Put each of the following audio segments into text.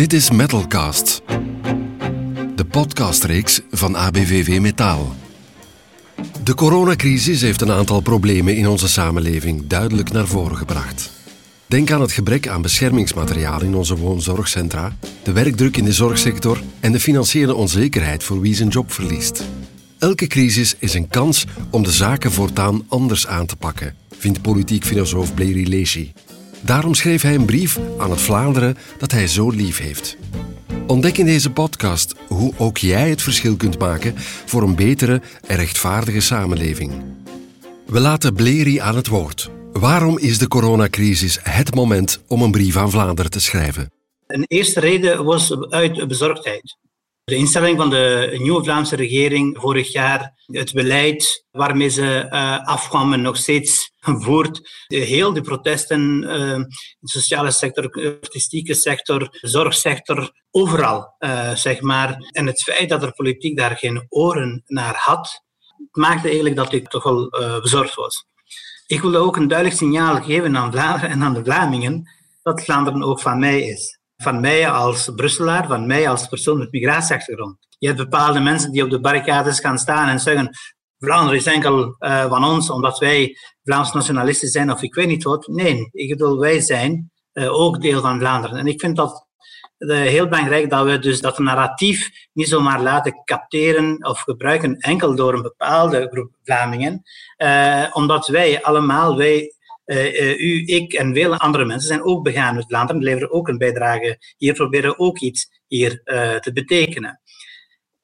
Dit is Metalcast, de podcastreeks van ABVV Metaal. De coronacrisis heeft een aantal problemen in onze samenleving duidelijk naar voren gebracht. Denk aan het gebrek aan beschermingsmateriaal in onze woonzorgcentra, de werkdruk in de zorgsector en de financiële onzekerheid voor wie zijn job verliest. Elke crisis is een kans om de zaken voortaan anders aan te pakken, vindt politiek filosoof Bleri Leesy. Daarom schreef hij een brief aan het Vlaanderen dat hij zo lief heeft. Ontdek in deze podcast hoe ook jij het verschil kunt maken voor een betere en rechtvaardige samenleving. We laten Bleri aan het woord. Waarom is de coronacrisis het moment om een brief aan Vlaanderen te schrijven? Een eerste reden was uit bezorgdheid. De instelling van de nieuwe Vlaamse regering vorig jaar, het beleid waarmee ze uh, afkwamen, nog steeds voert. Heel de protesten uh, de sociale sector, artistieke sector, zorgsector, overal, uh, zeg maar. En het feit dat de politiek daar geen oren naar had, maakte eigenlijk dat ik toch wel bezorgd was. Ik wilde ook een duidelijk signaal geven aan Vlaanderen en aan de Vlamingen dat Vlaanderen ook van mij is van mij als Brusselaar, van mij als persoon met migratieachtergrond. Je hebt bepaalde mensen die op de barricades gaan staan en zeggen Vlaanderen is enkel uh, van ons omdat wij Vlaams nationalisten zijn of ik weet niet wat. Nee, ik bedoel, wij zijn uh, ook deel van Vlaanderen. En ik vind dat uh, heel belangrijk dat we dus dat narratief niet zomaar laten capteren of gebruiken enkel door een bepaalde groep Vlamingen, omdat wij allemaal, wij u, ik en vele andere mensen zijn ook begaan met Vlaanderen, leveren ook een bijdrage hier, proberen ook iets hier uh, te betekenen.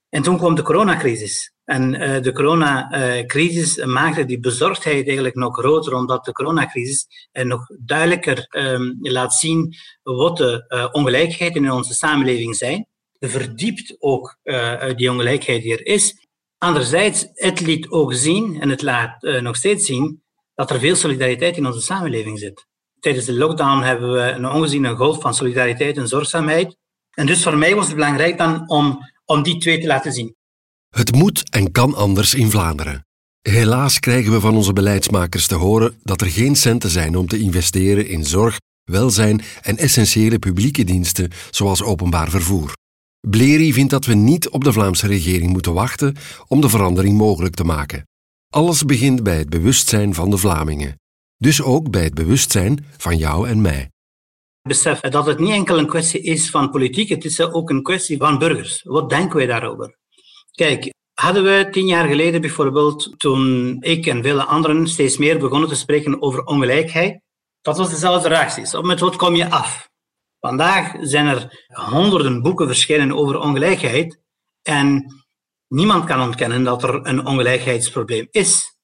En toen kwam de coronacrisis. En uh, de coronacrisis maakte die bezorgdheid eigenlijk nog groter, omdat de coronacrisis nog duidelijker um, laat zien wat de ongelijkheden in onze samenleving zijn. Verdiept ook die ongelijkheid die er is. Anderzijds, het liet ook zien, en het laat nog steeds zien, dat er veel solidariteit in onze samenleving zit. Tijdens de lockdown hebben we een ongeziene golf van solidariteit en zorgzaamheid. En dus voor mij was het belangrijk dan om, om die twee te laten zien. Het moet en kan anders in Vlaanderen. Helaas krijgen we van onze beleidsmakers te horen dat er geen centen zijn om te investeren in zorg, welzijn en essentiële publieke diensten zoals openbaar vervoer. Bleri vindt dat we niet op de Vlaamse regering moeten wachten om de verandering mogelijk te maken. Alles begint bij het bewustzijn van de Vlamingen. Dus ook bij het bewustzijn van jou en mij. Besef dat het niet enkel een kwestie is van politiek, het is ook een kwestie van burgers. Wat denken wij daarover? Kijk, hadden we tien jaar geleden bijvoorbeeld, toen ik en vele anderen steeds meer begonnen te spreken over ongelijkheid, dat was dezelfde reacties. Met wat kom je af? Vandaag zijn er honderden boeken verschenen over ongelijkheid en Niemand kan ontkennen dat er een ongelijkheidsprobleem is.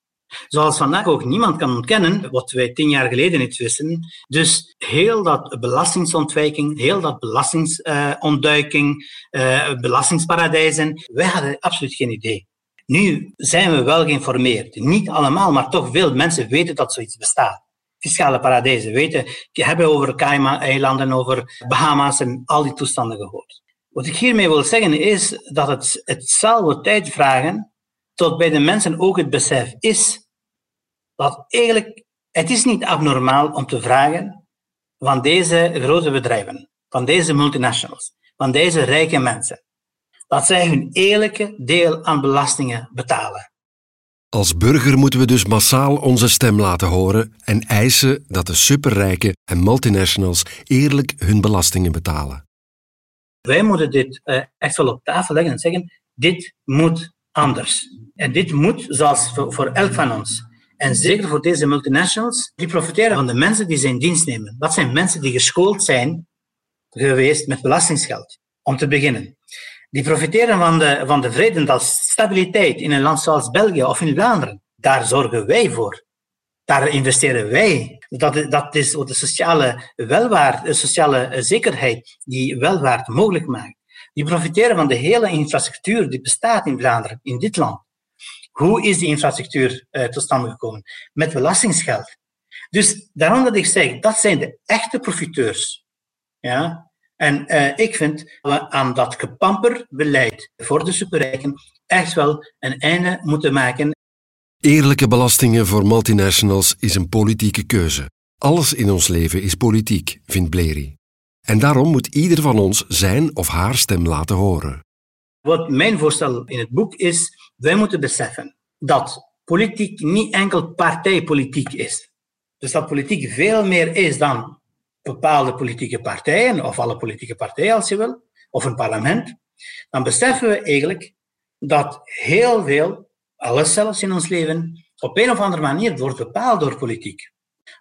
Zoals vandaag ook niemand kan ontkennen wat wij tien jaar geleden niet wisten. Dus heel dat belastingsontwijking, heel dat belastingsontduiking, uh, belastingsparadijzen, wij hadden absoluut geen idee. Nu zijn we wel geïnformeerd. Niet allemaal, maar toch veel mensen weten dat zoiets bestaat. Fiscale paradijzen weten, hebben over Cayman-eilanden, over Bahama's en al die toestanden gehoord. Wat ik hiermee wil zeggen is dat het, het tijd vragen tot bij de mensen ook het besef is dat eigenlijk het is niet abnormaal om te vragen van deze grote bedrijven, van deze multinationals, van deze rijke mensen, dat zij hun eerlijke deel aan belastingen betalen. Als burger moeten we dus massaal onze stem laten horen en eisen dat de superrijken en multinationals eerlijk hun belastingen betalen. Wij moeten dit uh, echt wel op tafel leggen en zeggen, dit moet anders. En dit moet, zoals voor, voor elk van ons, en zeker voor deze multinationals, die profiteren van de mensen die ze in dienst nemen. Dat zijn mensen die geschoold zijn geweest met belastingsgeld, om te beginnen. Die profiteren van de, van de vrede en stabiliteit in een land zoals België of in Vlaanderen. Daar zorgen wij voor. Daar investeren wij. Dat, is de sociale welvaart, de sociale zekerheid die welvaart mogelijk maakt. Die profiteren van de hele infrastructuur die bestaat in Vlaanderen, in dit land. Hoe is die infrastructuur uh, tot stand gekomen? Met belastingsgeld. Dus daarom dat ik zeg, dat zijn de echte profiteurs. Ja? En uh, ik vind we aan dat gepamper beleid voor de superrijken echt wel een einde moeten maken. Eerlijke belastingen voor multinationals is een politieke keuze. Alles in ons leven is politiek, vindt Bleri. En daarom moet ieder van ons zijn of haar stem laten horen. Wat mijn voorstel in het boek is, wij moeten beseffen dat politiek niet enkel partijpolitiek is. Dus dat politiek veel meer is dan bepaalde politieke partijen, of alle politieke partijen als je wil, of een parlement. Dan beseffen we eigenlijk dat heel veel, alles zelfs in ons leven, op een of andere manier wordt bepaald door politiek.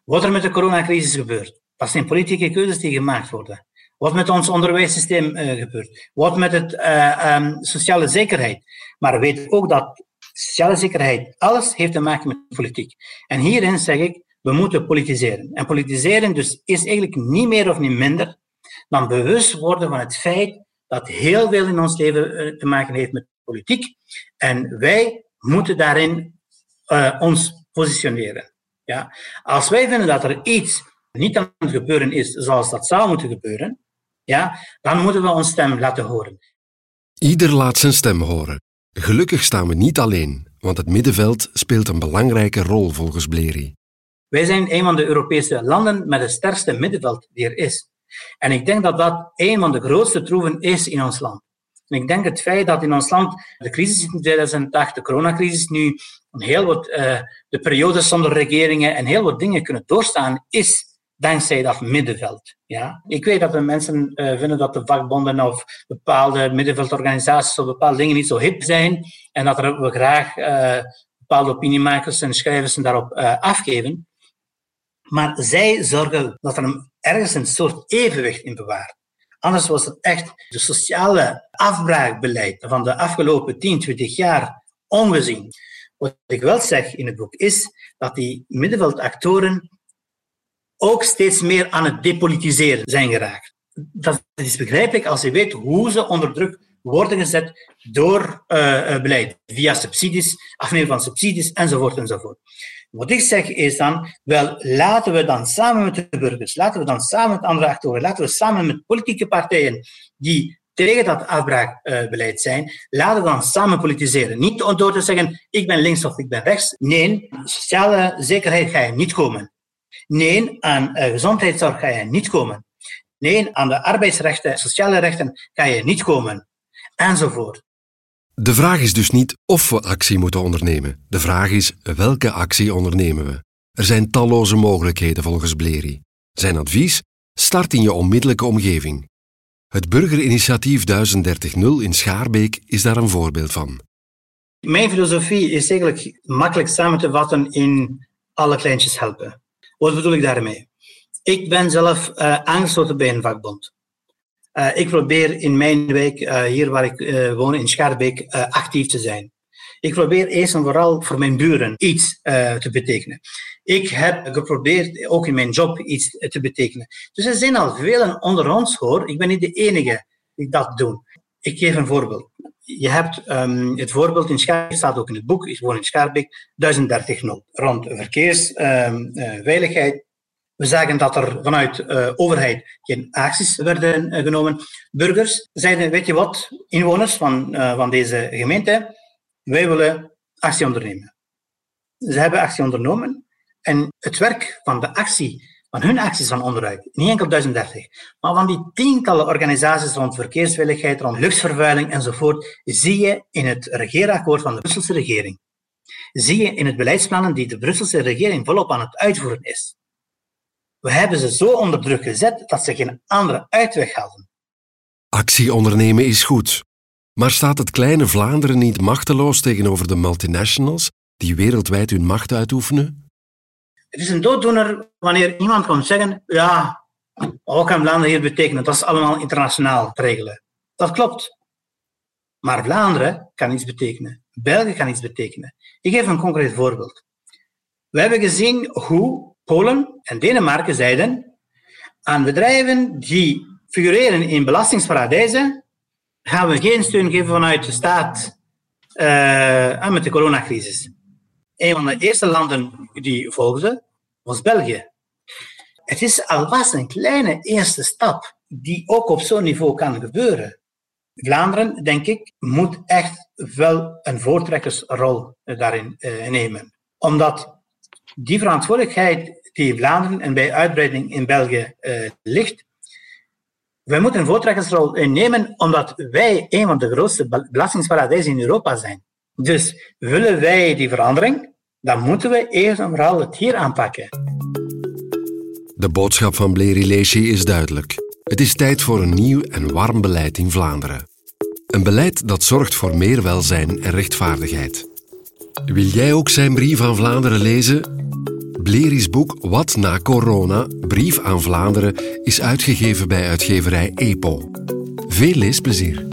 Wat er met de coronacrisis gebeurt, dat zijn politieke keuzes die gemaakt worden. Wat met ons onderwijssysteem uh, gebeurt. Wat met het uh, um, sociale zekerheid. Maar we weten ook dat sociale zekerheid, alles heeft te maken met politiek. En hierin zeg ik, we moeten politiseren. En politiseren dus is eigenlijk niet meer of niet minder dan bewust worden van het feit dat heel veel in ons leven eh, te maken heeft met politiek. En wij moeten daarin uh, ons positioneren. Ja? Als wij vinden dat er iets niet aan het gebeuren is zoals dat zou moeten gebeuren, ja, dan moeten we ons stem laten horen. Ieder laat zijn stem horen. Gelukkig staan we niet alleen, want het middenveld speelt een belangrijke rol volgens Bleri. Wij zijn een van de Europese landen met het sterkste middenveld die er is. En ik denk dat dat een van de grootste troeven is in ons land. En ik denk het feit dat in ons land de crisis in 2008, de coronacrisis nu, heel wat, uh, de periodes zonder regeringen en heel wat dingen kunnen doorstaan, is dankzij dat middenveld. Ja? Ik weet dat de mensen uh, vinden dat de vakbonden of bepaalde middenveldorganisaties of bepaalde dingen niet zo hip zijn en dat er, we graag uh, bepaalde opiniemakers en schrijvers daarop afgeven. Maar zij zorgen dat er ergens een soort evenwicht in bewaart. Anders was het echt de sociale afbraakbeleid van de afgelopen 10, 20 jaar ongezien. Wat ik wel zeg in het boek is dat die middenveldactoren ook steeds meer aan het depolitiseren zijn geraakt. Dat is begrijpelijk als je weet hoe ze onder druk worden gezet door uh, beleid, via subsidies, afnemen van subsidies, enzovoort, enzovoort. Wat ik zeg is dan, wel, laten we dan samen met de burgers, laten we dan samen met andere actoren, laten we samen met politieke partijen die tegen dat afbraakbeleid zijn, laten we dan samen politiseren. Niet door te zeggen, ik ben links of ik ben rechts. Nee, sociale zekerheid ga je niet komen. Nee, aan uh, gezondheidszorg ga je niet komen. Nee, aan de arbeidsrechten, sociale rechten ga je niet komen. Enzovoort. De vraag is dus niet of we actie moeten ondernemen. De vraag is welke actie ondernemen we. Er zijn talloze mogelijkheden volgens Bleri. Zijn advies? Start in je onmiddellijke omgeving. Het burgerinitiatief 1030 in Schaarbeek is daar een voorbeeld van. Mijn filosofie is eigenlijk makkelijk samen te vatten in alle kleintjes helpen. Wat bedoel ik daarmee? Ik ben zelf uh, aangesloten bij een vakbond. Uh, ik probeer in mijn wijk, uh, hier waar ik woon, in Schaarbeek, actief te zijn. Ik probeer eerst en vooral voor mijn buren iets te betekenen. Ik heb geprobeerd ook in mijn job iets te betekenen. Dus er zijn al velen onder ons hoor. Ik ben niet de enige die dat doen. Ik geef een voorbeeld. Je hebt um, het voorbeeld in Schaarbeek, staat ook in het boek, ik woon in Schaarbeek, 1030 rond verkeersveiligheid. We zagen dat er vanuit de uh, overheid geen acties werden uh, genomen. Burgers zeiden, weet je wat, inwoners van, uh, van deze gemeente, wij willen actie ondernemen. Ze hebben actie ondernomen en het werk van de actie, van hun acties van onderuit, niet enkel 1030, maar van die tientallen organisaties rond verkeersveiligheid, rond luchtvervuiling enzovoort, zie je in het regeerakkoord van de Brusselse regering. Zie je in het beleidsplannen die de Brusselse regering volop aan het uitvoeren is. We hebben ze zo onder druk gezet dat ze geen andere uitweg hadden. Actie ondernemen is goed. Maar staat het kleine Vlaanderen niet machteloos tegenover de multinationals die wereldwijd hun macht uitoefenen? Het is een dooddoener wanneer iemand komt zeggen: ja, wat kan Vlaanderen hier betekenen? Dat is allemaal internationaal te regelen. Dat klopt. Maar Vlaanderen kan iets betekenen. België kan iets betekenen. Ik geef een concreet voorbeeld. We hebben gezien hoe Polen en Denemarken zeiden aan bedrijven die figureren in belastingsparadijzen gaan we geen steun geven vanuit de staat uh, met de coronacrisis. Een van de eerste landen die volgde was België. Het is alvast een kleine eerste stap die ook op zo'n niveau kan gebeuren. Vlaanderen, denk ik, moet echt wel een voortrekkersrol daarin uh, nemen. Omdat die verantwoordelijkheid die Vlaanderen en bij uitbreiding in België uh, ligt, wij moeten een voortrekkersrol innemen omdat wij een van de grootste belastingsparadijzen in Europa zijn. Dus willen wij die verandering, dan moeten we eerst en vooral het hier aanpakken. De boodschap van Bleri Leesje is duidelijk. Het is tijd voor een nieuw en warm beleid in Vlaanderen. Een beleid dat zorgt voor meer welzijn en rechtvaardigheid. Wil jij ook zijn brief aan Vlaanderen lezen? Bleri's boek Wat na corona, brief aan Vlaanderen, is uitgegeven bij uitgeverij EPO. Veel leesplezier.